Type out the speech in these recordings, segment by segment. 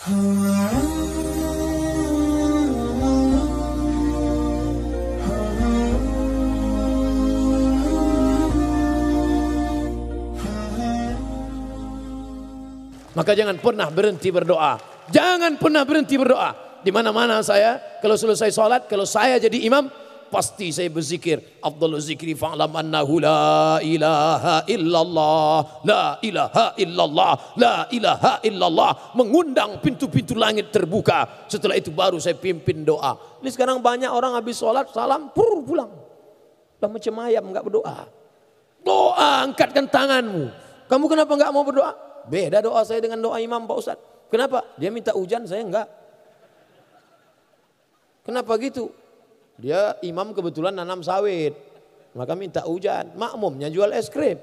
Maka jangan pernah berhenti berdoa. Jangan pernah berhenti berdoa. Di mana-mana saya, kalau selesai sholat, kalau saya jadi imam, pasti saya berzikir. Abdul zikri fa'lam annahu la ilaha illallah. La ilaha illallah. La ilaha illallah. Mengundang pintu-pintu langit terbuka. Setelah itu baru saya pimpin doa. Ini sekarang banyak orang habis sholat, salam, pur, pulang. Lah macam ayam enggak berdoa. Doa, angkatkan tanganmu. Kamu kenapa enggak mau berdoa? Beda doa saya dengan doa imam Pak Ustaz. Kenapa? Dia minta hujan, saya enggak. Kenapa gitu? Dia imam kebetulan nanam sawit. Maka minta hujan. Makmumnya jual es krim.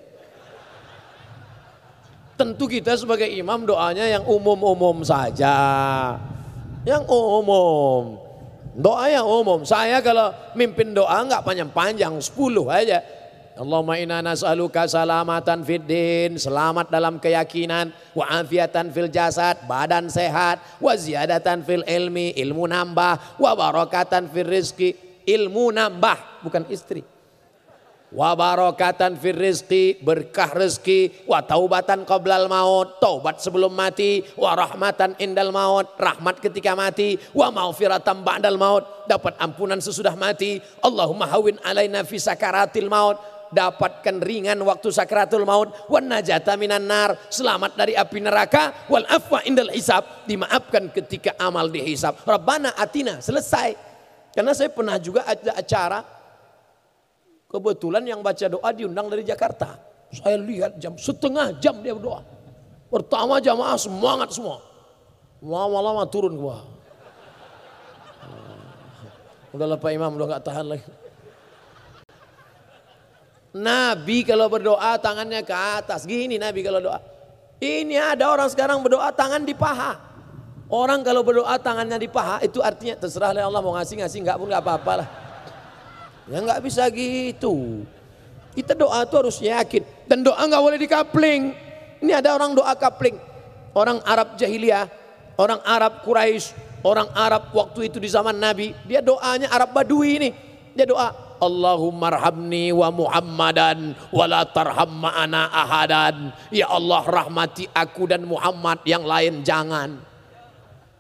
Tentu kita sebagai imam doanya yang umum-umum saja. Yang umum. Doa yang umum. Saya kalau mimpin doa enggak panjang-panjang, 10 aja. Allahumma inna nas'aluka salamatan fid din, selamat dalam keyakinan, wa afiatan fil jasad, badan sehat, wa ziyadatan fil ilmi, ilmu nambah, wa barakatan fil rizki, ilmu nambah, bukan istri. Wa barakatan fil rizki, berkah rezeki, wa taubatan qoblal maut, taubat sebelum mati, wa rahmatan indal maut, rahmat ketika mati, wa maufiratan ba'dal maut, dapat ampunan sesudah mati. Allahumma hawin alaina fi sakaratil maut, dapatkan ringan waktu sakratul maut. Wan najata minan nar selamat dari api neraka. Wal afwa indal hisab dimaafkan ketika amal dihisab. Rabbana atina selesai karena saya pernah juga ada acara kebetulan yang baca doa diundang dari Jakarta saya lihat jam setengah jam dia berdoa pertama jamaah semangat semua lama-lama turun ke bawah Udah Pak Imam udah gak tahan lagi. Nabi kalau berdoa tangannya ke atas. Gini Nabi kalau doa. Ini ada orang sekarang berdoa tangan di paha. Orang kalau berdoa tangannya di paha itu artinya terserah Allah mau ngasih ngasih nggak pun nggak apa-apa lah. Ya nggak bisa gitu. Kita doa itu harus yakin dan doa nggak boleh dikapling. Ini ada orang doa kapling. Orang Arab jahiliyah, orang Arab Quraisy, orang Arab waktu itu di zaman Nabi, dia doanya Arab Badui ini. Dia doa, Allahumma arhamni wa Muhammadan wa la tarham ma'ana ahadan. Ya Allah rahmati aku dan Muhammad yang lain jangan.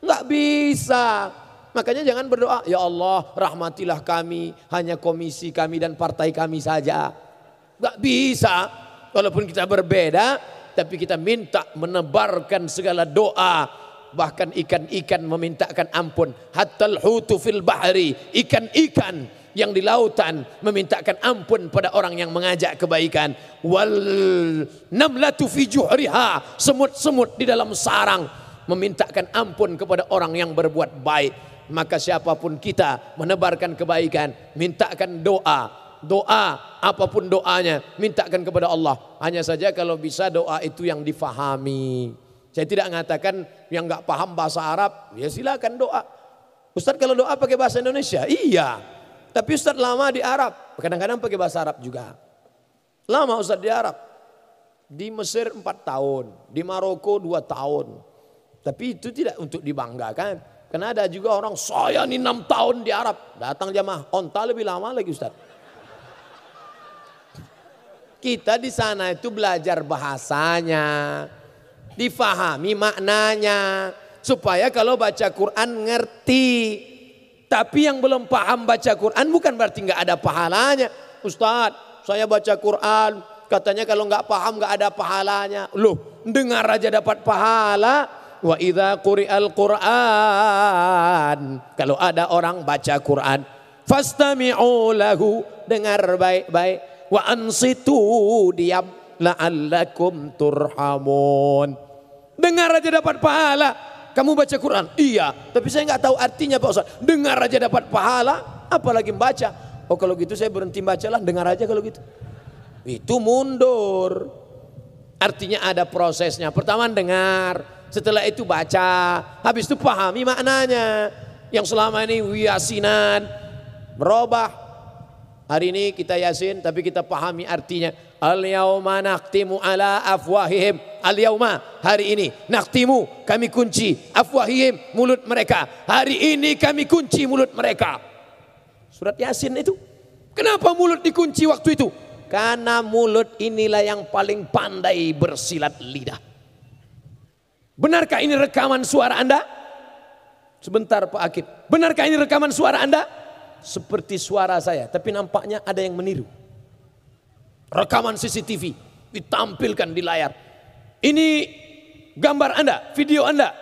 Enggak bisa. Makanya jangan berdoa, ya Allah rahmatilah kami, hanya komisi kami dan partai kami saja. Enggak bisa. Walaupun kita berbeda, tapi kita minta menebarkan segala doa. Bahkan ikan-ikan memintakan ampun. Hattal hutu fil bahri. Ikan-ikan yang di lautan memintakan ampun pada orang yang mengajak kebaikan wal namlatu fi juhriha semut-semut di dalam sarang memintakan ampun kepada orang yang berbuat baik maka siapa pun kita menebarkan kebaikan mintakan doa doa apa pun doanya mintakan kepada Allah hanya saja kalau bisa doa itu yang difahami saya tidak mengatakan yang nggak paham bahasa Arab ya silakan doa Ustadz kalau doa pakai bahasa Indonesia iya tapi Ustadz lama di Arab. Kadang-kadang pakai bahasa Arab juga. Lama Ustadz di Arab. Di Mesir 4 tahun. Di Maroko 2 tahun. Tapi itu tidak untuk dibanggakan. Karena ada juga orang saya ini 6 tahun di Arab. Datang jamaah. Onta lebih lama lagi Ustadz. Kita di sana itu belajar bahasanya. Difahami maknanya. Supaya kalau baca Quran ngerti. Tapi yang belum paham baca Quran bukan berarti nggak ada pahalanya. Ustadz, saya baca Quran, katanya kalau nggak paham nggak ada pahalanya. Loh, dengar aja dapat pahala. Wa idza quri'al Quran. Kalau ada orang baca Quran, fastami'u lahu, dengar baik-baik. Wa ansitu, diam la'allakum turhamun. Dengar aja dapat pahala. Kamu baca Quran? Iya, tapi saya nggak tahu artinya Pak Ustaz. Dengar aja dapat pahala, apalagi baca. Oh kalau gitu saya berhenti baca lah, dengar aja kalau gitu. Itu mundur. Artinya ada prosesnya. Pertama dengar, setelah itu baca, habis itu pahami maknanya. Yang selama ini wiyasinan, berubah. Hari ini kita yasin tapi kita pahami artinya. Al-yauma naktimu ala afwahihim. Al-yauma hari ini naktimu kami kunci afwahihim mulut mereka. Hari ini kami kunci mulut mereka. Surat Yasin itu. Kenapa mulut dikunci waktu itu? Karena mulut inilah yang paling pandai bersilat lidah. Benarkah ini rekaman suara Anda? Sebentar Pak Akib. Benarkah ini rekaman suara Anda? Seperti suara saya, tapi nampaknya ada yang meniru. Rekaman CCTV ditampilkan di layar. Ini gambar Anda, video Anda.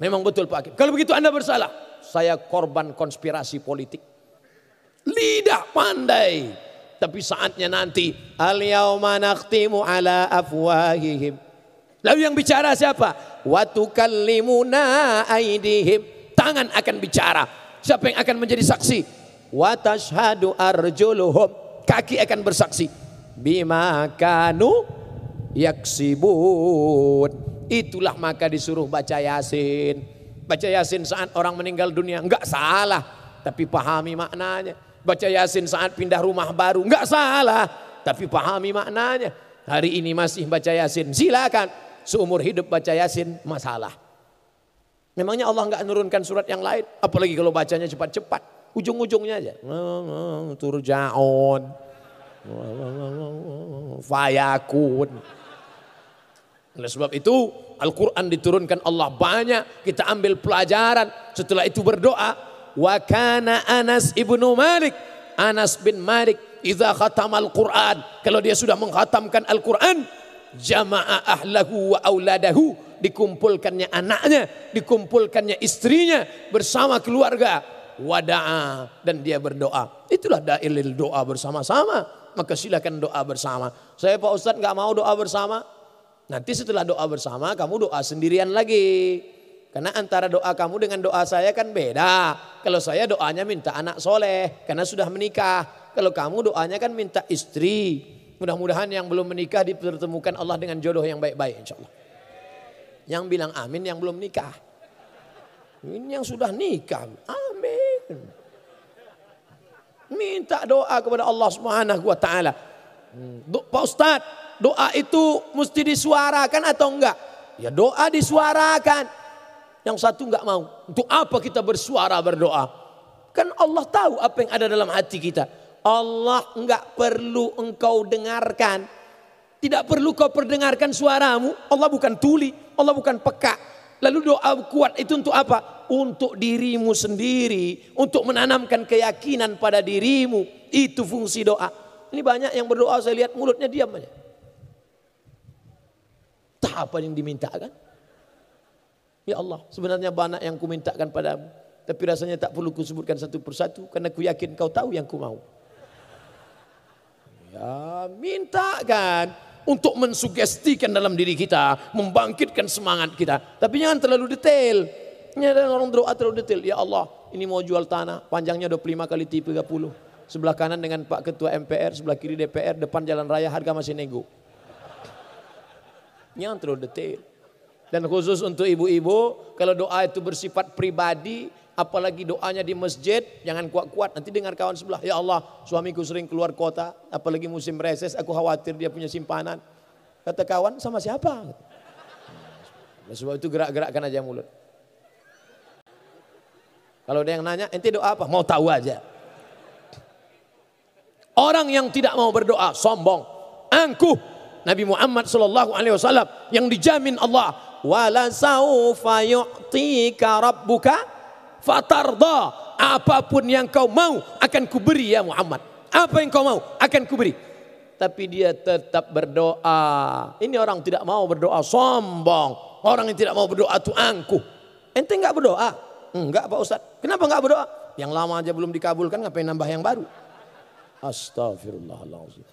Memang betul Pak Hakim. Kalau begitu Anda bersalah. Saya korban konspirasi politik. Lidah pandai. Tapi saatnya nanti. Al-yawma nakhtimu ala afwahihim. Lalu yang bicara siapa? Watukallimuna aidihim. Tangan akan bicara. Siapa yang akan menjadi saksi? Watashhadu arjuluhum kaki akan bersaksi bima kanu yaksibun itulah maka disuruh baca yasin baca yasin saat orang meninggal dunia enggak salah tapi pahami maknanya baca yasin saat pindah rumah baru enggak salah tapi pahami maknanya hari ini masih baca yasin silakan seumur hidup baca yasin masalah memangnya Allah enggak nurunkan surat yang lain apalagi kalau bacanya cepat-cepat ujung-ujungnya aja. Turjaun. Fayakun. Oleh sebab itu Al-Quran diturunkan Allah banyak. Kita ambil pelajaran. Setelah itu berdoa. Wa kana Anas ibnu Malik. Anas bin Malik. Iza khatam Al-Quran. Kalau dia sudah menghatamkan Al-Quran. Jama'a ahlahu wa auladahu. Dikumpulkannya anaknya. Dikumpulkannya istrinya. Bersama keluarga wada'a dan dia berdoa. Itulah dalil doa bersama-sama. Maka silakan doa bersama. Saya Pak Ustadz nggak mau doa bersama. Nanti setelah doa bersama kamu doa sendirian lagi. Karena antara doa kamu dengan doa saya kan beda. Kalau saya doanya minta anak soleh karena sudah menikah. Kalau kamu doanya kan minta istri. Mudah-mudahan yang belum menikah dipertemukan Allah dengan jodoh yang baik-baik insya Allah. Yang bilang amin yang belum nikah. Ini yang sudah nikah. Amin. Minta doa kepada Allah Subhanahu wa taala. Hmm. Pak Ustaz, doa itu mesti disuarakan atau enggak? Ya doa disuarakan. Yang satu enggak mau. Untuk apa kita bersuara berdoa? Kan Allah tahu apa yang ada dalam hati kita. Allah enggak perlu engkau dengarkan. Tidak perlu kau perdengarkan suaramu. Allah bukan tuli, Allah bukan peka. Lalu doa kuat itu untuk apa? Untuk dirimu sendiri, untuk menanamkan keyakinan pada dirimu. Itu fungsi doa. Ini banyak yang berdoa saya lihat mulutnya diam aja. Tak apa yang dimintakan. Ya Allah, sebenarnya banyak yang kumintakan padamu. Tapi rasanya tak perlu kusebutkan satu persatu karena ku yakin kau tahu yang ku mau. Ya, mintakan untuk mensugestikan dalam diri kita, membangkitkan semangat kita. Tapi jangan terlalu detail. Ini ada orang doa terlalu detail. Ya Allah, ini mau jual tanah, panjangnya 25 kali 30. Sebelah kanan dengan Pak Ketua MPR, sebelah kiri DPR, depan jalan raya harga masih nego. Jangan terlalu detail. Dan khusus untuk ibu-ibu, kalau doa itu bersifat pribadi, apalagi doanya di masjid, jangan kuat-kuat. Nanti dengar kawan sebelah, ya Allah suamiku sering keluar kota, apalagi musim reses, aku khawatir dia punya simpanan. Kata kawan, sama siapa? Nah, sebab itu gerak-gerakkan aja mulut. Kalau ada yang nanya, ente doa apa? Mau tahu aja. Orang yang tidak mau berdoa sombong, angkuh. Nabi Muhammad wasallam yang dijamin Allah, wala saufa yu'tika rabbuka fatarda. Apa pun yang kau mau akan kuberi ya Muhammad. Apa yang kau mau akan kuberi. Tapi dia tetap berdoa. Ini orang tidak mau berdoa sombong. Orang yang tidak mau berdoa itu angkuh. Ente enggak berdoa? Enggak Pak Ustaz kenapa enggak berdoa? Yang lama aja belum dikabulkan ngapain nambah yang baru? Astagfirullahaladzim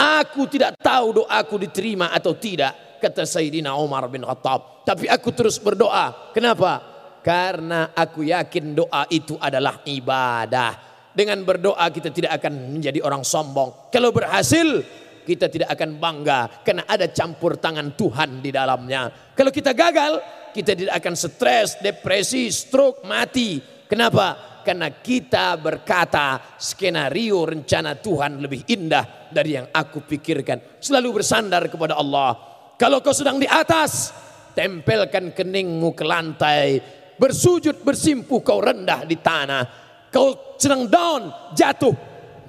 Aku tidak tahu doaku diterima atau tidak kata Sayyidina Umar bin Khattab tapi aku terus berdoa kenapa karena aku yakin doa itu adalah ibadah. Dengan berdoa kita tidak akan menjadi orang sombong. Kalau berhasil kita tidak akan bangga karena ada campur tangan Tuhan di dalamnya. Kalau kita gagal, kita tidak akan stres, depresi, stroke, mati. Kenapa? Karena kita berkata skenario rencana Tuhan lebih indah dari yang aku pikirkan. Selalu bersandar kepada Allah. Kalau kau sedang di atas, tempelkan keningmu ke lantai. Bersujud bersimpuh kau rendah di tanah. Kau sedang down, jatuh.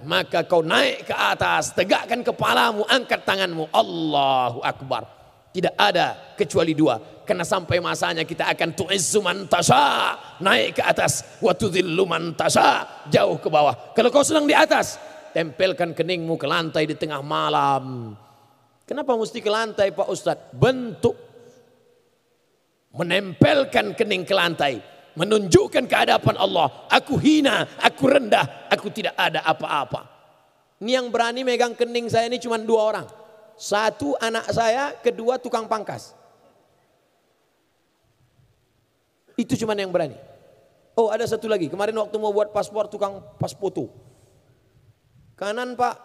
Maka kau naik ke atas, tegakkan kepalamu, angkat tanganmu. Allahu Akbar. Tidak ada kecuali dua. Karena sampai masanya kita akan tu'izzu man. Naik ke atas. Wa tudhillu man. Jauh ke bawah. Kalau kau sedang di atas. Tempelkan keningmu ke lantai di tengah malam. Kenapa mesti ke lantai Pak Ustadz? Bentuk. Menempelkan kening ke lantai. Menunjukkan kehadapan Allah. Aku hina, aku rendah, aku tidak ada apa-apa. Ini yang berani megang kening saya ini cuma dua orang. Satu anak saya, kedua tukang pangkas. Itu cuma yang berani. Oh ada satu lagi, kemarin waktu mau buat paspor tukang pas foto. Kanan pak,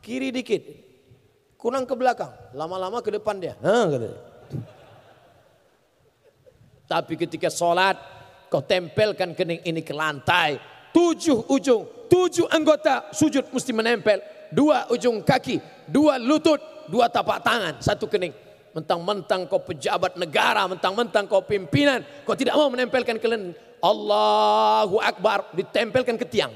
kiri dikit. Kurang ke belakang, lama-lama ke depan dia. Tapi ketika sholat, kau tempelkan kening ini ke lantai. Tujuh ujung, tujuh anggota sujud mesti menempel dua ujung kaki, dua lutut, dua tapak tangan, satu kening. Mentang-mentang kau pejabat negara, mentang-mentang kau pimpinan, kau tidak mau menempelkan kalian Allahu Akbar ditempelkan ke tiang.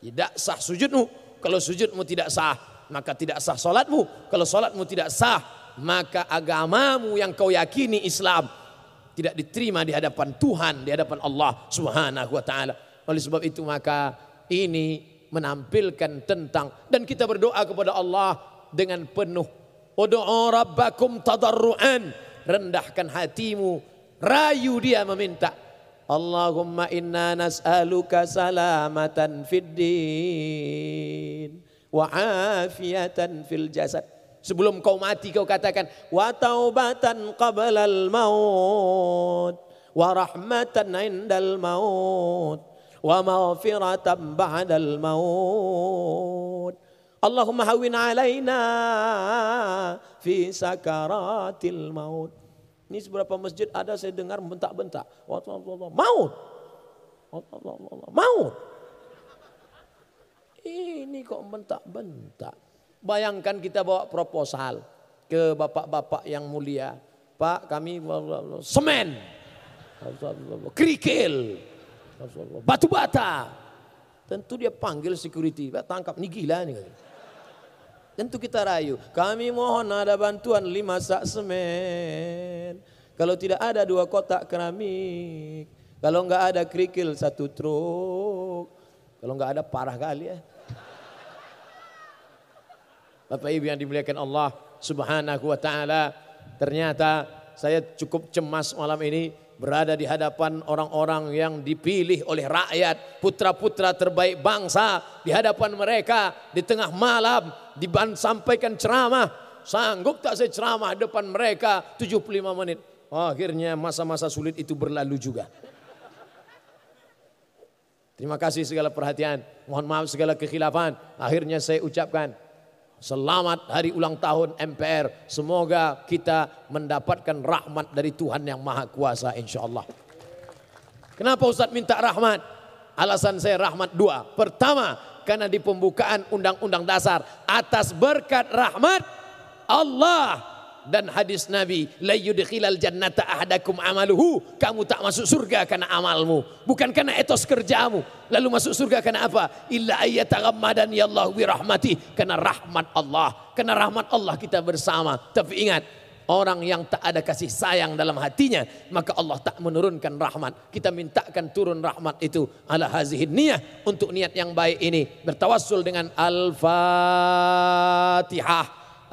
Tidak sah sujudmu. Kalau sujudmu tidak sah, maka tidak sah solatmu. Kalau solatmu tidak sah, maka agamamu yang kau yakini Islam tidak diterima di hadapan Tuhan, di hadapan Allah Subhanahu wa taala. Oleh sebab itu maka ini menampilkan tentang dan kita berdoa kepada Allah dengan penuh Udu'u rabbakum tadarruan rendahkan hatimu rayu dia meminta Allahumma inna nas'aluka salamatan fid din wa afiatan fil jasad. Sebelum kau mati kau katakan wa taubatan qablal maut wa rahmatan indal maut wa maghfiratan ba'dal maut. Allahumma hawin alaina fi sakaratil maut. Ini seberapa masjid ada saya dengar bentak-bentak. Maut. Maut. Ini kok bentak-bentak. Bayangkan kita bawa proposal ke bapak-bapak yang mulia. Pak kami semen. Kerikil batu bata. Tentu dia panggil security, tangkap nih gila nih. Tentu kita rayu, kami mohon ada bantuan lima sak semen. Kalau tidak ada dua kotak keramik, kalau enggak ada kerikil satu truk, kalau enggak ada parah kali ya. Bapak Ibu yang dimuliakan Allah Subhanahu wa taala, ternyata saya cukup cemas malam ini berada di hadapan orang-orang yang dipilih oleh rakyat, putra-putra terbaik bangsa, di hadapan mereka di tengah malam sampaikan ceramah, sanggup tak saya ceramah depan mereka 75 menit. Akhirnya masa-masa sulit itu berlalu juga. Terima kasih segala perhatian, mohon maaf segala kekhilafan. Akhirnya saya ucapkan Selamat hari ulang tahun MPR. Semoga kita mendapatkan rahmat dari Tuhan yang Maha Kuasa insya Allah. Kenapa Ustaz minta rahmat? Alasan saya rahmat dua. Pertama, karena di pembukaan undang-undang dasar atas berkat rahmat Allah dan hadis Nabi la yudkhilal jannata ahadakum amaluhu. Kamu tak masuk surga karena amalmu bukan karena etos kerjamu. Lalu masuk surga karena apa? Illa ayyataghammadan ya Allah bi rahmati. Karena rahmat Allah karena rahmat Allah kita bersama. Tapi ingat Orang yang tak ada kasih sayang dalam hatinya Maka Allah tak menurunkan rahmat. Kita mintakan turun rahmat itu. Ala hazihin niyah Untuk niat yang baik ini. Bertawassul dengan Al-Fatihah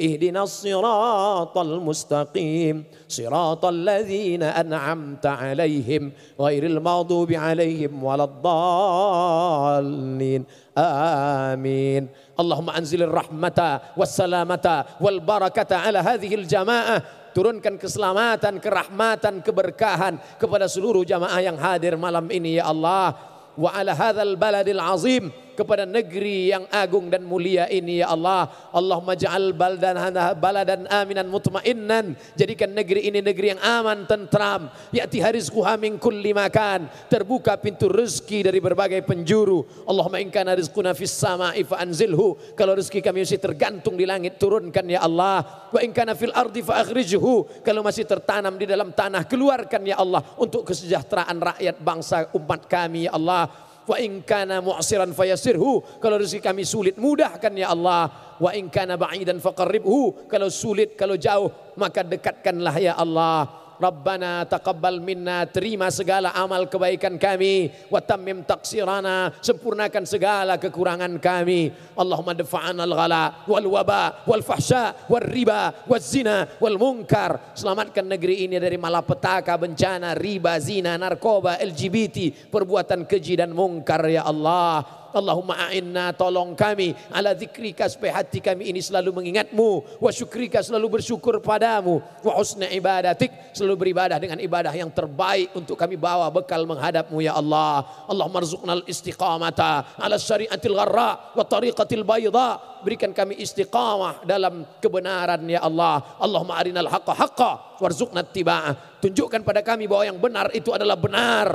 اهدنا الصراط المستقيم. صراط الذين أنعمت عليهم غير المغضوب عليهم ولا الضالين. آمين. اللهم أنزل الرحمة والسلامة والبركة على هذه الجماعة. Turunkan keselamatan, kerahmatan, keberkahan kepada seluruh jamaah yang hadir malam ini ya Allah. Wa ala hadzal baladil azim. Kepada negeri yang agung dan mulia ini ya Allah. Allahumma ja'al baldan baladan aminan mutmainnan. Jadikan negeri ini negeri yang aman, tentram. Ya'ti harizquha min kulli makan. Terbuka pintu rezeki dari berbagai penjuru. Allahumma in kana rizquna fis sama'i fa anzilhu. Kalau rezeki kami masih tergantung di langit, turunkan ya Allah. Wa in kana fil ardi fa akhrijhu. Kalau masih tertanam di dalam tanah, keluarkan ya Allah untuk kesejahteraan rakyat bangsa umat kami ya Allah. Wa in kana mu'siran fayasirhu. Kalau rezeki kami sulit, mudahkan ya Allah. Wa in kana ba'idan faqarribhu. Kalau sulit, kalau jauh, maka dekatkanlah ya Allah. Rabbana taqabbal minna terima segala amal kebaikan kami. Wa tammim taqsirana sempurnakan segala kekurangan kami. Allahumma dafa'ana al-ghala wal waba wal fahsya wal riba wal zina wal munkar. Selamatkan negeri ini dari malapetaka bencana riba zina narkoba LGBT perbuatan keji dan mungkar ya Allah Allahumma a'inna tolong kami. Ala zikrika supaya hati kami ini selalu mengingatmu. Wa syukrika selalu bersyukur padamu. Wa husna ibadatik selalu beribadah dengan ibadah yang terbaik untuk kami bawa bekal menghadapmu ya Allah. Allahumma rzuqnal istiqamata ala syariatil gharra wa tariqatil bayda. Berikan kami istiqamah dalam kebenaran ya Allah. Allahumma arinal haqqa haqqa warzuqna tiba'ah. Tunjukkan pada kami bahwa yang benar itu adalah benar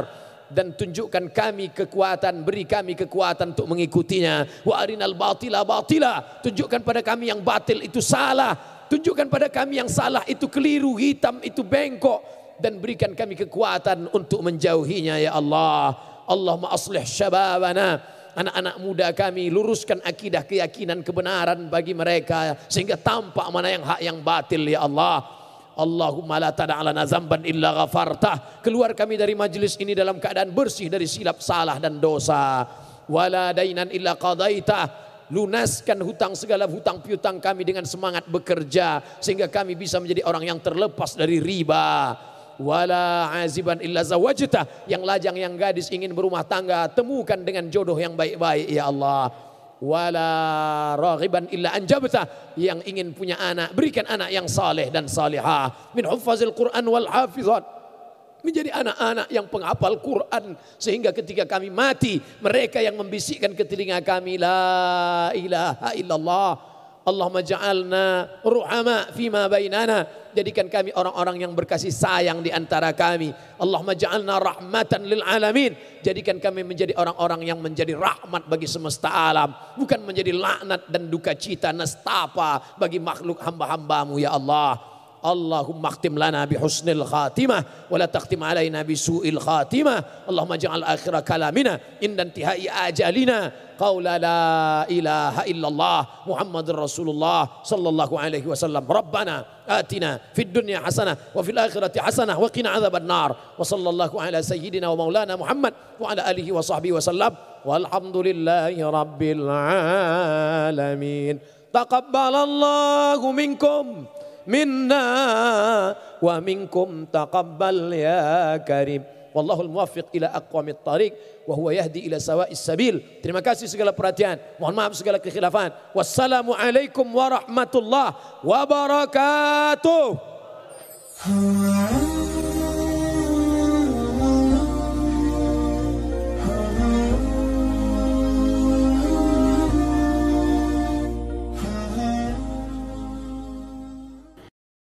dan tunjukkan kami kekuatan, beri kami kekuatan untuk mengikutinya. Wa arinal batila batila, tunjukkan pada kami yang batil itu salah, tunjukkan pada kami yang salah itu keliru, hitam itu bengkok dan berikan kami kekuatan untuk menjauhinya ya Allah. Allahumma aslih syababana anak-anak muda kami luruskan akidah keyakinan kebenaran bagi mereka sehingga tampak mana yang hak yang batil ya Allah. Allahumma la tada'alana zamban illa ghafartah. Keluar kami dari majlis ini dalam keadaan bersih dari silap salah dan dosa. Wala dainan illa qadaitah. Lunaskan hutang segala hutang piutang kami dengan semangat bekerja. Sehingga kami bisa menjadi orang yang terlepas dari riba. Wala aziban illa zawajtah. Yang lajang yang gadis ingin berumah tangga. Temukan dengan jodoh yang baik-baik ya Allah wala raghiban illa anjabta yang ingin punya anak berikan anak yang saleh dan salihah. Min hufazil Quran wal hafizat. Menjadi anak-anak yang penghafal Quran sehingga ketika kami mati mereka yang membisikkan ke telinga kami la ilaha illallah Allahumma ja'alna ruhama fima bainana. Jadikan kami orang-orang yang berkasih sayang di antara kami. Allahumma ja'alna rahmatan lil alamin. Jadikan kami menjadi orang-orang yang menjadi rahmat bagi semesta alam. Bukan menjadi laknat dan duka cita nestapa bagi makhluk hamba-hambamu ya Allah. اللهم اختم لنا بحسن الخاتمة ولا تختم علينا بسوء الخاتمة. اللهم اجعل آخر كلامنا عند انتهاء آجالنا. قول لا إله إلا الله محمد رسول الله صلى الله عليه وسلم. ربنا آتنا في الدنيا حسنة وفي الآخرة حسنة وقنا عذاب النار. وصلى الله على سيدنا ومولانا محمد وعلى آله وصحبه وسلم. والحمد لله رب العالمين. تقبل الله منكم. Minna wa minkum taqabbal ya karim. Wallahul muwaffiq ila aqwamit tariq wa huwa yahdi ila sawa'is sabil. Terima kasih segala perhatian. Mohon maaf segala kekhilafan. Wassalamu alaikum warahmatullahi wabarakatuh